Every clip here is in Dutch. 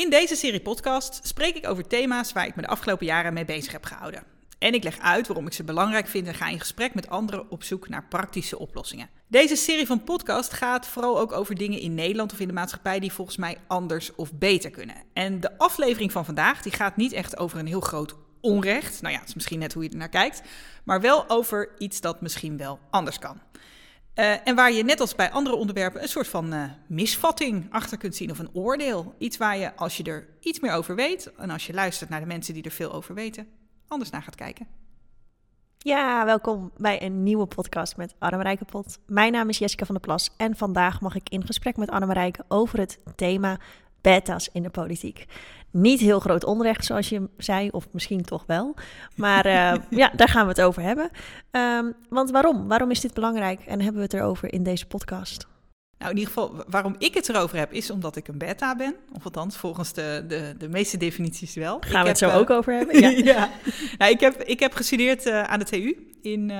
In deze serie podcast spreek ik over thema's waar ik me de afgelopen jaren mee bezig heb gehouden. En ik leg uit waarom ik ze belangrijk vind en ga in gesprek met anderen op zoek naar praktische oplossingen. Deze serie van podcast gaat vooral ook over dingen in Nederland of in de maatschappij die volgens mij anders of beter kunnen. En de aflevering van vandaag die gaat niet echt over een heel groot onrecht. Nou ja, het is misschien net hoe je er naar kijkt. Maar wel over iets dat misschien wel anders kan. Uh, en waar je net als bij andere onderwerpen een soort van uh, misvatting achter kunt zien of een oordeel. Iets waar je als je er iets meer over weet en als je luistert naar de mensen die er veel over weten, anders naar gaat kijken. Ja, welkom bij een nieuwe podcast met Annemarijke Pot. Mijn naam is Jessica van der Plas en vandaag mag ik in gesprek met Annemarijke over het thema beta's in de politiek. Niet heel groot onrecht, zoals je zei, of misschien toch wel. Maar uh, ja, daar gaan we het over hebben. Um, want waarom? Waarom is dit belangrijk en hebben we het erover in deze podcast? Nou, in ieder geval, waarom ik het erover heb, is omdat ik een beta ben. Of althans, volgens de, de, de meeste definities wel. Gaan ik we het zo uh, ook over hebben? Ja. ja. Nou, ik, heb, ik heb gestudeerd uh, aan de TU. In,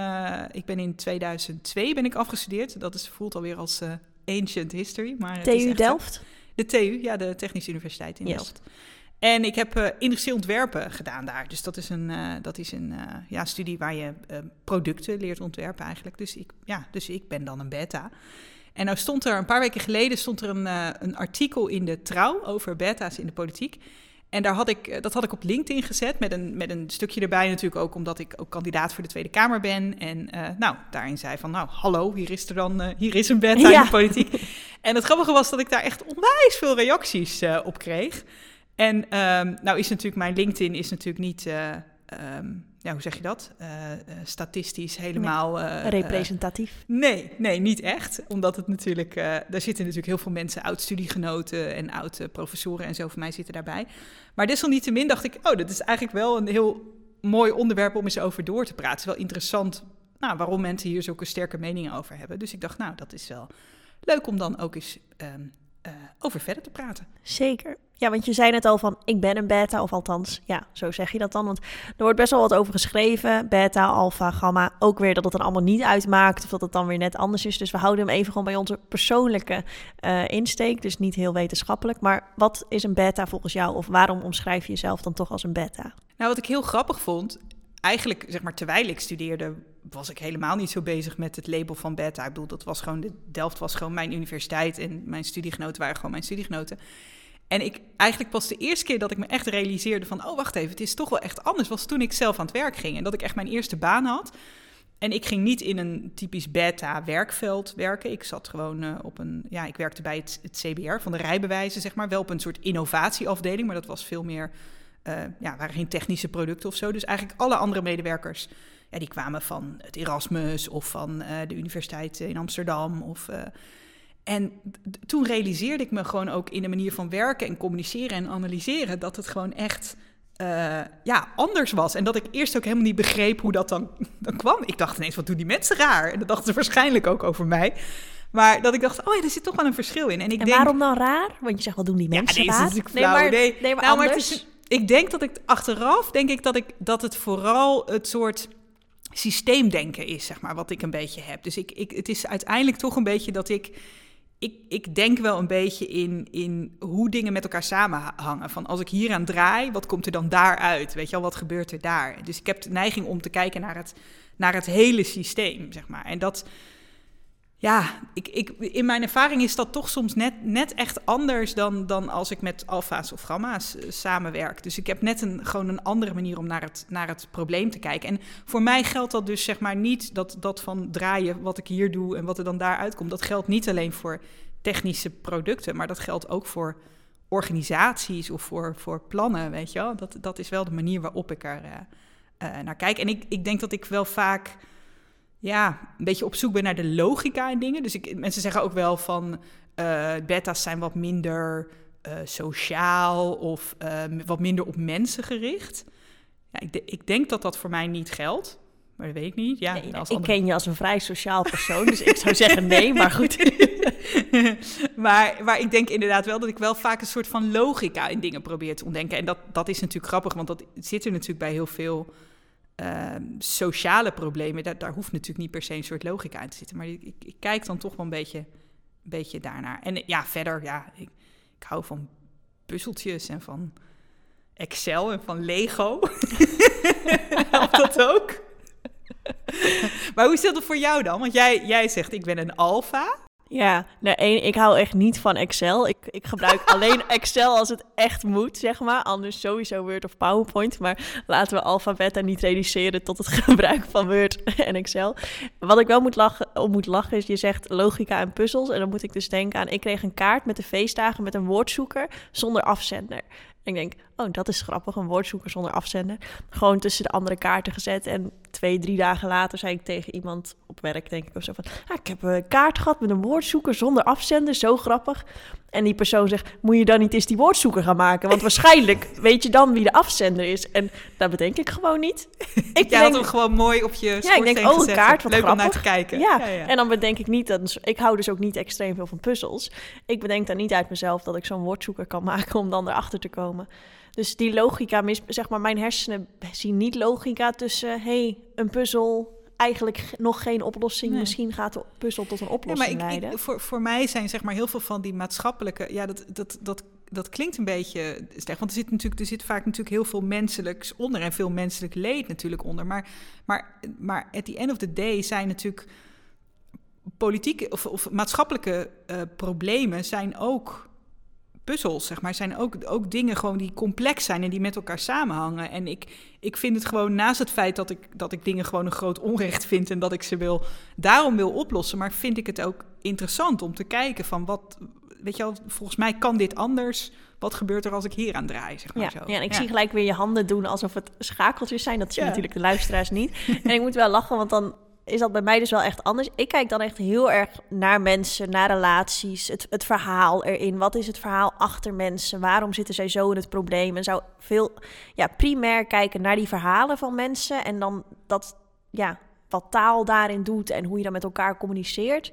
ik ben in 2002 ben ik afgestudeerd. Dat is, voelt alweer als ancient history. Maar TU Delft? De TU, ja, de Technische Universiteit in yes. Delft. En ik heb uh, industrieel ontwerpen gedaan daar. Dus dat is een, uh, dat is een uh, ja, studie waar je producten leert ontwerpen eigenlijk. Dus ik, ja, dus ik ben dan een beta. En nou stond er een paar weken geleden stond er een, een artikel in de Trouw over beta's in de politiek. En daar had ik, dat had ik op LinkedIn gezet met een, met een stukje erbij natuurlijk ook omdat ik ook kandidaat voor de Tweede Kamer ben. En nou, daarin zei van nou, hallo, hier is er dan, hier is een beta ja. in de politiek. en het grappige was dat ik daar echt onwijs veel reacties op kreeg. En um, nou is natuurlijk mijn LinkedIn is natuurlijk niet, uh, um, ja, hoe zeg je dat? Uh, statistisch helemaal... Nee, representatief. nee, nee, niet echt. Omdat het natuurlijk, daar zitten natuurlijk heel veel mensen, oud-studiegenoten en oud-professoren en zo van mij zitten daarbij. Maar desalniettemin dacht ik, oh, dat is eigenlijk wel een heel mooi onderwerp om eens over door te praten. Het is wel interessant nou, waarom mensen hier zulke sterke meningen over hebben. Dus ik dacht, nou, dat is wel leuk om dan ook eens um, uh, over verder te praten. Zeker. Ja, want je zei net al van ik ben een beta, of althans, ja, zo zeg je dat dan. Want er wordt best wel wat over geschreven. Beta, alpha, gamma. Ook weer dat het dan allemaal niet uitmaakt of dat het dan weer net anders is. Dus we houden hem even gewoon bij onze persoonlijke uh, insteek. Dus niet heel wetenschappelijk. Maar wat is een beta volgens jou? Of waarom omschrijf je jezelf dan toch als een beta? Nou, wat ik heel grappig vond, eigenlijk, zeg maar, terwijl ik studeerde, was ik helemaal niet zo bezig met het label van beta. Ik bedoel, dat was gewoon, de Delft was gewoon mijn universiteit en mijn studiegenoten waren gewoon mijn studiegenoten. En ik eigenlijk pas de eerste keer dat ik me echt realiseerde van, oh wacht even, het is toch wel echt anders, was toen ik zelf aan het werk ging en dat ik echt mijn eerste baan had. En ik ging niet in een typisch beta werkveld werken. Ik zat gewoon uh, op een, ja, ik werkte bij het, CBR van de rijbewijzen, zeg maar, wel op een soort innovatieafdeling, maar dat was veel meer uh, ja, waren geen technische producten of zo. Dus eigenlijk alle andere medewerkers, ja, die kwamen van het Erasmus of van uh, de Universiteit in Amsterdam. Of, en toen realiseerde ik me gewoon ook in de manier van werken en communiceren en analyseren dat het gewoon echt ja, anders was. En dat ik eerst ook helemaal niet begreep hoe dat dan, dan kwam. Ik dacht ineens, wat doen die mensen raar? En dat dachten ze waarschijnlijk ook over mij. Maar dat ik dacht, oh ja, er zit toch wel een verschil in. En, ik en denk, waarom dan raar? Want je zegt, wat doen die mensen ja, raar? Is natuurlijk flauw. Nee, maar, nee, nee, maar nou. Maar is, ik denk dat ik achteraf denk ik dat ik dat het vooral het soort systeemdenken is, zeg maar, wat ik een beetje heb. Dus ik, ik, het is uiteindelijk toch een beetje dat ik. Ik, ik denk wel een beetje in, in hoe dingen met elkaar samenhangen. Van als ik hier aan draai, wat komt er dan daaruit? Weet je al, wat gebeurt er daar? Dus ik heb de neiging om te kijken naar het, naar het hele systeem, zeg maar. En dat, ja, ik, ik, in mijn ervaring is dat toch soms net, net echt anders dan, dan als ik met alfa's of gamma's uh, samenwerk. Dus ik heb net een, gewoon een andere manier om naar het, naar het probleem te kijken. En voor mij geldt dat dus zeg maar niet dat, dat van draaien wat ik hier doe en wat er dan daar uitkomt. Dat geldt niet alleen voor technische producten, maar dat geldt ook voor organisaties of voor, voor plannen, weet je wel. Dat, dat is wel de manier waarop ik er uh, uh, naar kijk. En ik, ik denk dat ik wel vaak ja, een beetje op zoek ben naar de logica in dingen. Dus ik, mensen zeggen ook wel van uh, beta's zijn wat minder uh, sociaal of uh, wat minder op mensen gericht. Ja, ik, de, ik, denk dat dat voor mij niet geldt. Maar dat weet ik niet. Ja, nee, als ik andere... ken je als een vrij sociaal persoon, dus ik zou zeggen nee, maar goed. maar, maar ik denk inderdaad wel dat ik wel vaak een soort van logica in dingen probeer te ontdenken. En dat, dat is natuurlijk grappig, want dat zit er natuurlijk bij heel veel uh, sociale problemen, daar, daar, hoeft natuurlijk niet per se een soort logica in te zitten. Maar ik, ik, ik kijk dan toch wel een beetje, een beetje daarnaar. En ja, verder, ja, ik, ik hou van puzzeltjes en van Excel en van Lego. Helpt dat ook? maar hoe zit het voor jou dan? Want jij, jij zegt, ik ben een alfa. Ja, één, ik hou echt niet van Excel. Ik, ik gebruik alleen Excel als het echt moet, zeg maar. Anders sowieso Word of PowerPoint. Maar laten we alfabet niet reduceren tot het gebruik van Word en Excel. Wat ik wel moet lachen, om moet lachen is, je zegt logica en puzzels. En dan moet ik dus denken aan, ik kreeg een kaart met de feestdagen met een woordzoeker zonder afzender. ik denk, oh, dat is grappig, een woordzoeker zonder afzender. Gewoon tussen de andere kaarten gezet. En twee, drie dagen later zei ik tegen iemand op werk, denk ik, of zo van... Ah, ik heb een kaart gehad met een woordzoeker zonder afzender, zo grappig. En die persoon zegt, moet je dan niet eens die woordzoeker gaan maken? Want waarschijnlijk weet je dan wie de afzender is. En dat bedenk ik gewoon niet. Ik Jij had hem gewoon mooi op je Ja, ik denk, oh, een kaart, wat Leuk grappig. om naar te kijken. Ja. ja, ja. en dan bedenk ik niet, dat, ik hou dus ook niet extreem veel van puzzels. Ik bedenk dan niet uit mezelf dat ik zo'n woordzoeker kan maken om dan erachter te komen. Dus die logica, mis, zeg maar, mijn hersenen zien niet logica tussen, hey, een puzzel, eigenlijk nog geen oplossing. Misschien gaat de puzzel tot een oplossing ja, maar leiden. Ik, voor, voor mij zijn zeg maar heel veel van die maatschappelijke, ja, dat, dat, dat, dat klinkt een beetje slecht, want er zit natuurlijk, er zit vaak natuurlijk heel veel menselijks onder en veel menselijk leed natuurlijk onder. Maar, maar, maar at the end of the day zijn natuurlijk politieke of, of maatschappelijke uh, problemen zijn ook puzzels, zeg maar, zijn ook, ook dingen gewoon die complex zijn en die met elkaar samenhangen. En ik, ik vind het gewoon, naast het feit dat ik, dat ik dingen gewoon een groot onrecht vind en dat ik ze wil, daarom wil oplossen, maar vind ik het ook interessant om te kijken van wat, weet je wel, volgens mij kan dit anders. Wat gebeurt er als ik hier aan draai? Zeg maar ja, zo. ja, en ik zie gelijk weer je handen doen alsof het schakeltjes zijn. Dat zien natuurlijk de luisteraars niet. en ik moet wel lachen, want dan is dat bij mij dus wel echt anders. Ik kijk dan echt heel erg naar mensen, naar relaties, het, het verhaal erin. Wat is het verhaal achter mensen? Waarom zitten zij zo in het probleem? En zou veel ja, primair kijken naar die verhalen van mensen en dan dat, ja, wat taal daarin doet en hoe je dan met elkaar communiceert.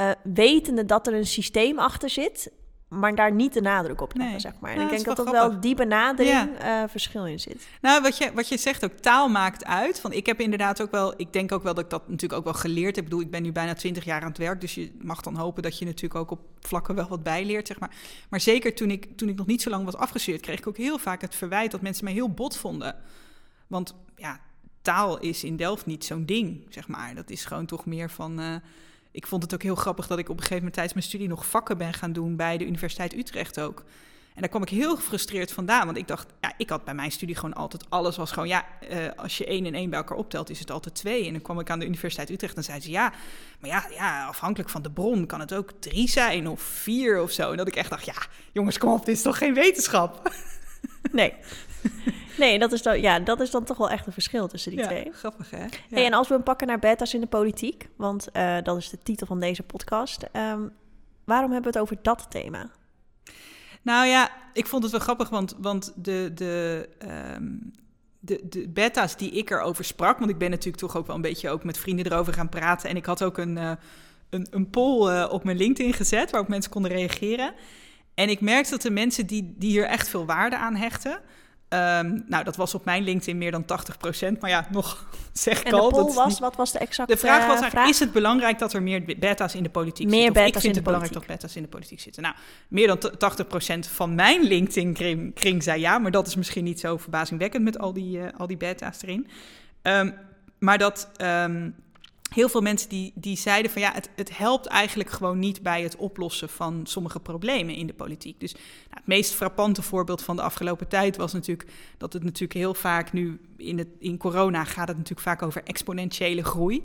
Uh, wetende dat er een systeem achter zit maar daar niet de nadruk op leggen, zeg maar. En ik denk dat er wel die benadering ja. uh, verschil in zit. Nou, wat je, wat je zegt ook, taal maakt uit. Van, ik heb inderdaad ook wel, ik denk ook wel dat ik dat natuurlijk ook wel geleerd heb. Ik bedoel, ik ben nu bijna twintig jaar aan het werk, dus je mag dan hopen dat je natuurlijk ook op vlakken wel wat bijleert, zeg maar. Maar zeker toen ik, toen ik nog niet zo lang was afgestudeerd, kreeg ik ook heel vaak het verwijt dat mensen mij heel bot vonden. Want ja, taal is in Delft niet zo'n ding, zeg maar. Dat is gewoon toch meer van... Uh, ik vond het ook heel grappig dat ik op een gegeven moment tijdens mijn studie nog vakken ben gaan doen bij de Universiteit Utrecht ook. En daar kwam ik heel gefrustreerd vandaan, want ik dacht, ja, ik had bij mijn studie gewoon altijd alles was gewoon, ja, uh, als je één en één bij elkaar optelt, is het altijd twee. En dan kwam ik aan de Universiteit Utrecht en zei ze, ja, maar ja, ja, afhankelijk van de bron kan het ook drie zijn of vier of zo. En dat ik echt dacht, ja, jongens, kom op, dit is toch geen wetenschap? Nee. Nee, dat is, dan, ja, dat is dan toch wel echt een verschil tussen die ja, twee. Grappig, hè? Ja. Hey, en als we hem pakken naar beta's in de politiek, want uh, dat is de titel van deze podcast. Um, waarom hebben we het over dat thema? Nou ja, ik vond het wel grappig, want, want de, de, um, de, de beta's die ik erover sprak, want ik ben natuurlijk toch ook wel een beetje ook met vrienden erover gaan praten. En ik had ook een, uh, een, een poll uh, op mijn LinkedIn gezet waarop mensen konden reageren. En ik merkte dat de mensen die, die hier echt veel waarde aan hechten, Um, nou, dat was op mijn LinkedIn meer dan 80%. Maar ja, nog zeg ik en al. de poll dat was, niet... wat was de exacte De vraag was eigenlijk, vraag? is het belangrijk dat er meer beta's in de politiek meer zitten? Of beta's ik vind in de het belangrijk politiek. dat beta's in de politiek zitten. Nou, meer dan 80% van mijn LinkedIn-kring kring zei ja. Maar dat is misschien niet zo verbazingwekkend met al die, uh, al die beta's erin. Um, maar dat... Um, heel veel mensen die, die zeiden van ja, het, het helpt eigenlijk gewoon niet bij het oplossen van sommige problemen in de politiek. Dus nou, het meest frappante voorbeeld van de afgelopen tijd was natuurlijk dat het natuurlijk heel vaak nu in, het, in corona gaat het natuurlijk vaak over exponentiële groei.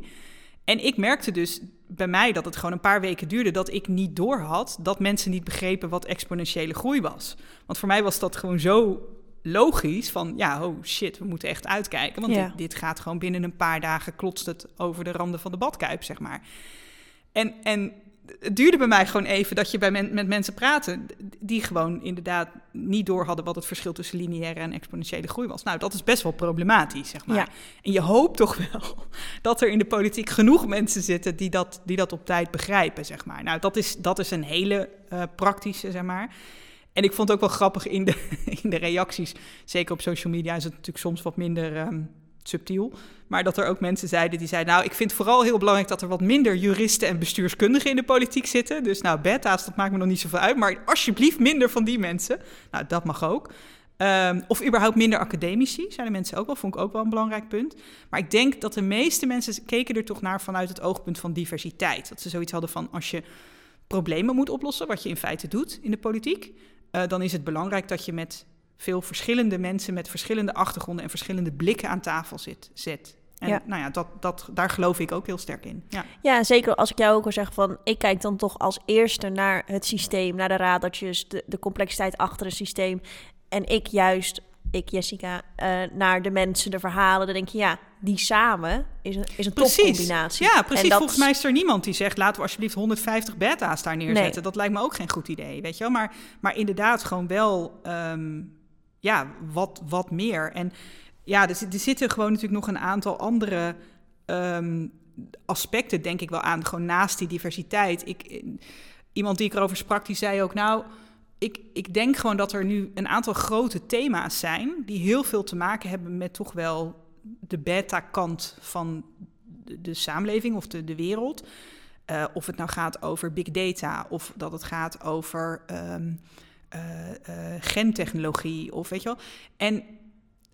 En ik merkte dus bij mij dat het gewoon een paar weken duurde dat ik niet doorhad dat mensen niet begrepen wat exponentiële groei was. Want voor mij was dat gewoon zo logisch van ja, oh shit, we moeten echt uitkijken. Want Ja. dit, dit gaat gewoon binnen een paar dagen klotst het over de randen van de badkuip, zeg maar. En, en het duurde bij mij gewoon even dat je bij men, met mensen praten die gewoon inderdaad niet door hadden wat het verschil tussen lineaire en exponentiële groei was. Nou, dat is best wel problematisch, zeg maar. Ja. En je hoopt toch wel dat er in de politiek genoeg mensen zitten die dat, die dat op tijd begrijpen, zeg maar. Nou, dat is, dat is een hele uh, praktische, zeg maar. En ik vond het ook wel grappig in de, in de reacties. Zeker op social media is het natuurlijk soms wat minder, um, subtiel. Maar dat er ook mensen zeiden die zeiden... nou, ik vind vooral heel belangrijk dat er wat minder juristen en bestuurskundigen in de politiek zitten. Dus nou, beta's, dat maakt me nog niet zoveel uit. Maar alsjeblieft minder van die mensen. Nou, dat mag ook. Um, of überhaupt minder academici, de mensen ook wel, vond ik ook wel een belangrijk punt. Maar ik denk dat de meeste mensen keken er toch naar vanuit het oogpunt van diversiteit. Dat ze zoiets hadden van als je problemen moet oplossen, wat je in feite doet in de politiek, uh, dan is het belangrijk dat je met veel verschillende mensen met verschillende achtergronden en verschillende blikken aan tafel zit, zet. En ja. nou ja, dat, dat, daar geloof ik ook heel sterk in. Ja. ja, zeker als ik jou ook al zeg van... ik kijk dan toch als eerste naar het systeem, naar de radertjes... de, de complexiteit achter het systeem. En ik juist, ik Jessica, uh, naar de mensen, de verhalen... dan denk je, ja, die samen is een, is een topcombinatie. Ja, precies. Dat... Volgens mij is er niemand die zegt... laten we alsjeblieft 150 beta's daar neerzetten. Nee. Dat lijkt me ook geen goed idee, weet je wel. Maar, maar inderdaad gewoon wel... Um, ja, wat, wat meer. En ja, er, er zitten gewoon natuurlijk nog een aantal andere um, aspecten, denk ik wel, aan. Gewoon naast die diversiteit. Ik, iemand die ik erover sprak, die zei ook, nou, ik, ik denk gewoon dat er nu een aantal grote thema's zijn die heel veel te maken hebben met toch wel de beta-kant van de, de, samenleving of de, de wereld. Uh, of het nou gaat over big data of dat het gaat over um, uh, uh, gentechnologie of weet je wel. En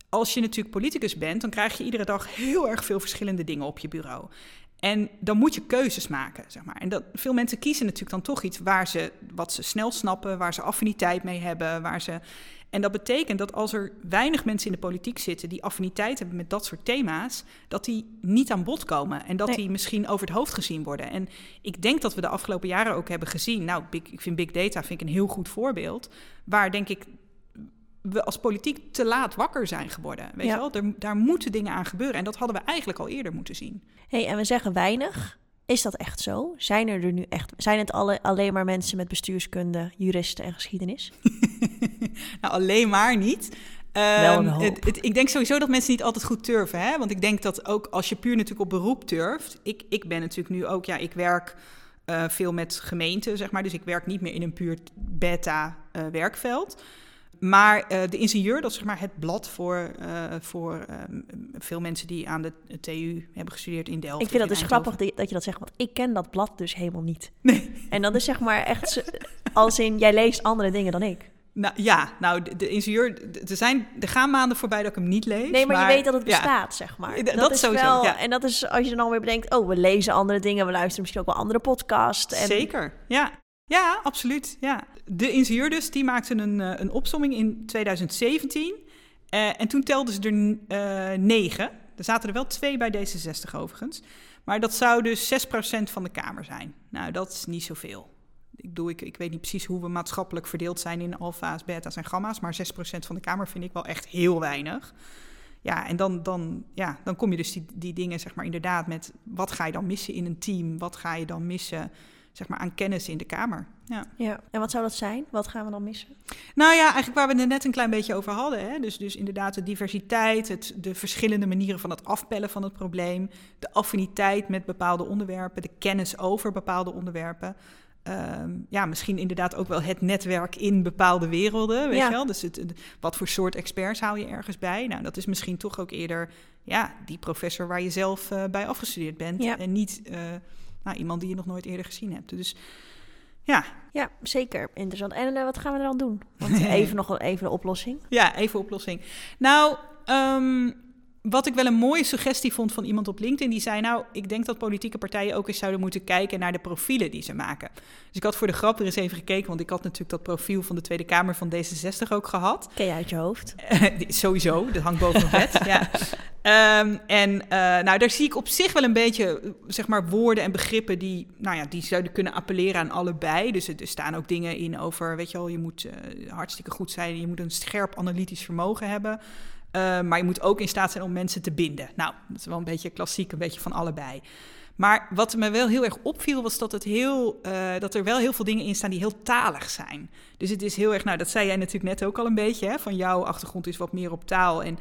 als je natuurlijk politicus bent, dan krijg je iedere dag heel erg veel verschillende dingen op je bureau. En dan moet je keuzes maken, zeg maar. En dat, veel mensen kiezen natuurlijk dan toch iets waar ze, wat ze snel snappen, waar ze affiniteit mee hebben, waar ze... En dat betekent dat als er weinig mensen in de politiek zitten die affiniteit hebben met dat soort thema's, dat die niet aan bod komen en dat nee. die misschien over het hoofd gezien worden. En ik denk dat we de afgelopen jaren ook hebben gezien, nou, big, ik vind big data vind ik een heel goed voorbeeld, waar denk ik we als politiek te laat wakker zijn geworden. Weet ja. je wel? Er, daar moeten dingen aan gebeuren. En dat hadden we eigenlijk al eerder moeten zien. hey, en we zeggen weinig. Is dat echt zo? Zijn er, er nu echt, zijn het alle, alleen maar mensen met bestuurskunde, juristen en geschiedenis? nou, alleen maar niet. Um, het, het, ik denk sowieso dat mensen niet altijd goed turven. Hè? Want ik denk dat ook als je puur natuurlijk op beroep turft. Ik, ik ben natuurlijk nu ook, ja, ik werk uh, veel met gemeenten, zeg maar. Dus ik werk niet meer in een puur beta uh, werkveld. Maar uh, de ingenieur, dat is zeg maar het blad voor, uh, voor um, veel mensen die aan de TU hebben gestudeerd in Delft. Ik vind dat dus grappig dat je dat zegt, want ik ken dat blad dus helemaal niet. Nee. En dat is zeg maar echt als in, jij leest andere dingen dan ik. Nou ja, nou de, de ingenieur, er, zijn, er gaan maanden voorbij dat ik hem niet lees. Nee, maar, maar je weet dat het bestaat, ja. zeg maar. Dat, dat is sowieso, wel, ja. En dat is als je dan alweer bedenkt, oh, we lezen andere dingen, we luisteren misschien ook wel andere podcasts. En... Zeker, ja. Ja, absoluut. Ja. De ingenieur dus, die maakte een, uh, een opsomming in 2017. Uh, en toen telden ze er uh, negen. Er zaten er wel twee bij D66 overigens. Maar dat zou dus 6% van de Kamer zijn. Nou, dat is niet zoveel. Ik, bedoel, ik, ik weet niet precies hoe we maatschappelijk verdeeld zijn in alfa's, beta's en gamma's. Maar 6% van de Kamer vind ik wel echt heel weinig. Ja, en dan, dan, ja, dan kom je dus die, die dingen, zeg maar, inderdaad met... wat ga je dan missen in een team? Wat ga je dan missen zeg maar, aan kennis in de Kamer. Ja. ja, en wat zou dat zijn? Wat gaan we dan missen? Nou ja, eigenlijk waar we het net een klein beetje over hadden. Hè? Dus, dus inderdaad de diversiteit, het, de verschillende manieren van het afpellen van het probleem, de affiniteit met bepaalde onderwerpen, de kennis over bepaalde onderwerpen. Um, ja, misschien inderdaad ook wel het netwerk in bepaalde werelden, weet ja. je wel? Dus het, wat voor soort experts hou je ergens bij? Nou, dat is misschien toch ook eerder ja, die professor waar je zelf uh, bij afgestudeerd bent ja. en niet... Uh, nou, iemand die je nog nooit eerder gezien hebt. Dus ja. Ja, zeker. Interessant. En uh, wat gaan we er dan doen? Want even nog even de oplossing. Ja, even oplossing. Nou, um, wat ik wel een mooie suggestie vond van iemand op LinkedIn, die zei: Nou, ik denk dat politieke partijen ook eens zouden moeten kijken naar de profielen die ze maken. Dus ik had voor de grap er eens even gekeken, want ik had natuurlijk dat profiel van de Tweede Kamer van D66 ook gehad. Ken je uit je hoofd? Sowieso, dat hangt boven mijn bed. ja. Um, en uh, nou, daar zie ik op zich wel een beetje, zeg maar, woorden en begrippen die, nou ja, die zouden kunnen appelleren aan allebei. Dus er staan ook dingen in over, weet je wel, je moet uh, hartstikke goed zijn, je moet een scherp analytisch vermogen hebben. Uh, maar je moet ook in staat zijn om mensen te binden. Nou, dat is wel een beetje klassiek, een beetje van allebei. Maar wat me wel heel erg opviel, was dat, het heel, uh, dat er wel heel veel dingen in staan die heel talig zijn. Dus het is heel erg, nou, dat zei jij natuurlijk net ook al een beetje, hè, van jouw achtergrond is wat meer op taal. En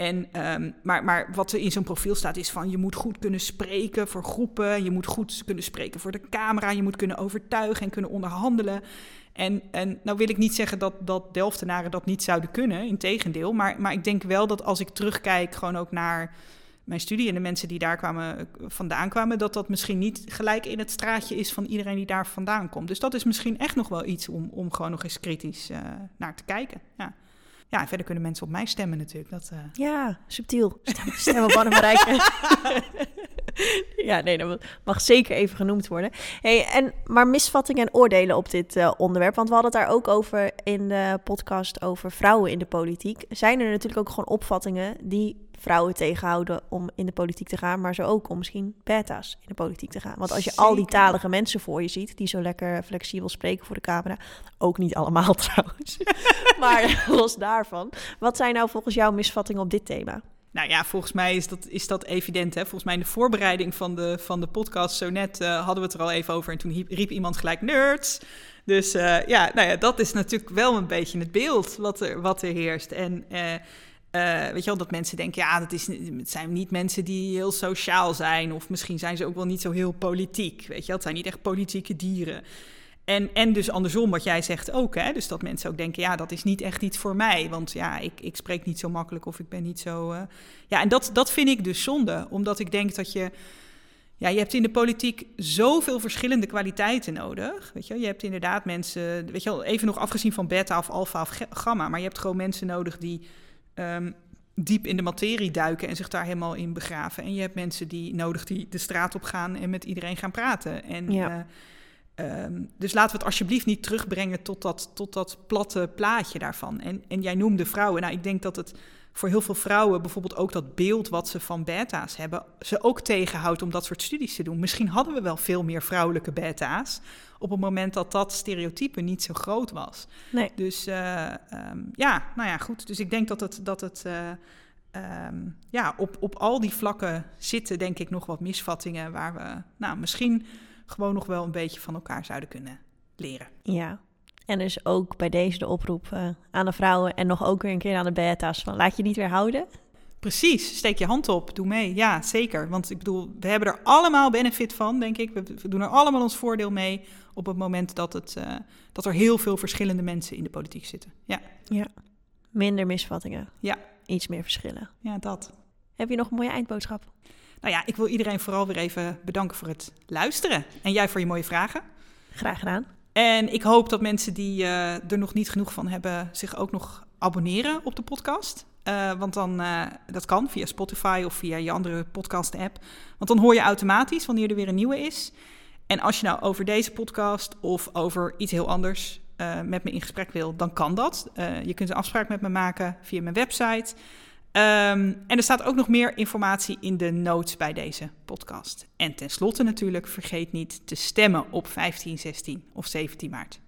En, ehm, maar, maar wat er in zo'n profiel staat is van je moet goed kunnen spreken voor groepen, je moet goed kunnen spreken voor de camera, je moet kunnen overtuigen en kunnen onderhandelen. En, en nou wil ik niet zeggen dat, dat Delftenaren dat niet zouden kunnen, integendeel. Maar, maar ik denk wel dat als ik terugkijk gewoon ook naar mijn studie en de mensen die daar kwamen, vandaan kwamen, dat dat misschien niet gelijk in het straatje is van iedereen die daar vandaan komt. Dus dat is misschien echt nog wel iets om, om gewoon nog eens kritisch uh, naar te kijken. Ja. Ja, en verder kunnen mensen op mij stemmen natuurlijk. Dat, uh... Ja, subtiel. Stem, stem op Anne ja, nee, dat mag zeker even genoemd worden. Hey, en, maar misvattingen en oordelen op dit uh, onderwerp, want we hadden het daar ook over in de podcast over vrouwen in de politiek. Zijn er natuurlijk ook gewoon opvattingen die vrouwen tegenhouden om in de politiek te gaan, maar zo ook om misschien beta's in de politiek te gaan. Want als je al die talige mensen voor je ziet, die zo lekker flexibel spreken voor de camera, ook niet allemaal trouwens, maar los daarvan, wat zijn nou volgens jou misvattingen op dit thema? Nou ja, volgens mij is dat, is dat evident. Hè? Volgens mij in de voorbereiding van de, van de podcast zo net uh, hadden we het er al even over. En toen riep iemand gelijk nerds. Dus uh, ja, nou ja, dat is natuurlijk wel een beetje het beeld wat er, wat er heerst. En uh, uh, weet je wel, dat mensen denken, ja, dat is, het zijn niet mensen die heel sociaal zijn. Of misschien zijn ze ook wel niet zo heel politiek. Weet je wel, het zijn niet echt politieke dieren. En, en dus andersom, wat jij zegt ook. Hè? Dus dat mensen ook denken, ja, dat is niet echt iets voor mij. Want ja, ik, ik spreek niet zo makkelijk of ik ben niet zo... Uh... Ja, en dat, dat vind ik dus zonde. Omdat ik denk dat je... Ja, je hebt in de politiek zoveel verschillende kwaliteiten nodig. Weet je, je hebt inderdaad mensen... Weet je wel, even nog afgezien van beta of alfa of gamma... maar je hebt gewoon mensen nodig die um, diep in de materie duiken en zich daar helemaal in begraven. En je hebt mensen die nodig die de straat op gaan en met iedereen gaan praten. En, ja. uh, um, dus laten we het alsjeblieft niet terugbrengen tot dat, tot dat platte plaatje daarvan. En, en jij noemde vrouwen. Nou, ik denk dat het voor heel veel vrouwen bijvoorbeeld ook dat beeld wat ze van beta's hebben, ze ook tegenhoudt om dat soort studies te doen. Misschien hadden we wel veel meer vrouwelijke beta's op het moment dat dat stereotype niet zo groot was. Nee. Dus uh, um, ja, nou ja, goed. Dus ik denk dat het, dat het uh, um, ja, op, op al die vlakken zitten, denk ik, nog wat misvattingen waar we nou, misschien gewoon nog wel een beetje van elkaar zouden kunnen leren. Ja, en dus ook bij deze de oproep uh, aan de vrouwen en nog ook weer een keer aan de beta's van laat je niet weer houden. Precies, steek je hand op, doe mee. Ja, zeker. Want ik bedoel, we hebben er allemaal benefit van, denk ik. We, doen er allemaal ons voordeel mee op het moment dat, het, uh, dat er heel veel verschillende mensen in de politiek zitten. Ja. ja. Minder misvattingen. Ja. Iets meer verschillen. Ja, dat. Heb je nog een mooie eindboodschap? Nou ja, ik wil iedereen vooral weer even bedanken voor het luisteren. En jij voor je mooie vragen. Graag gedaan. En ik hoop dat mensen die uh, er nog niet genoeg van hebben, zich ook nog abonneren op de podcast. Uh, want dan, uh, dat kan via Spotify of via je andere podcast-app. Want dan hoor je automatisch wanneer er weer een nieuwe is. En als je nou over deze podcast of over iets heel anders met me in gesprek wil, dan kan dat. je kunt een afspraak met me maken via mijn website. Um, en er staat ook nog meer informatie in de notes bij deze podcast. En tenslotte natuurlijk, vergeet niet te stemmen op 15, 16 of 17 maart.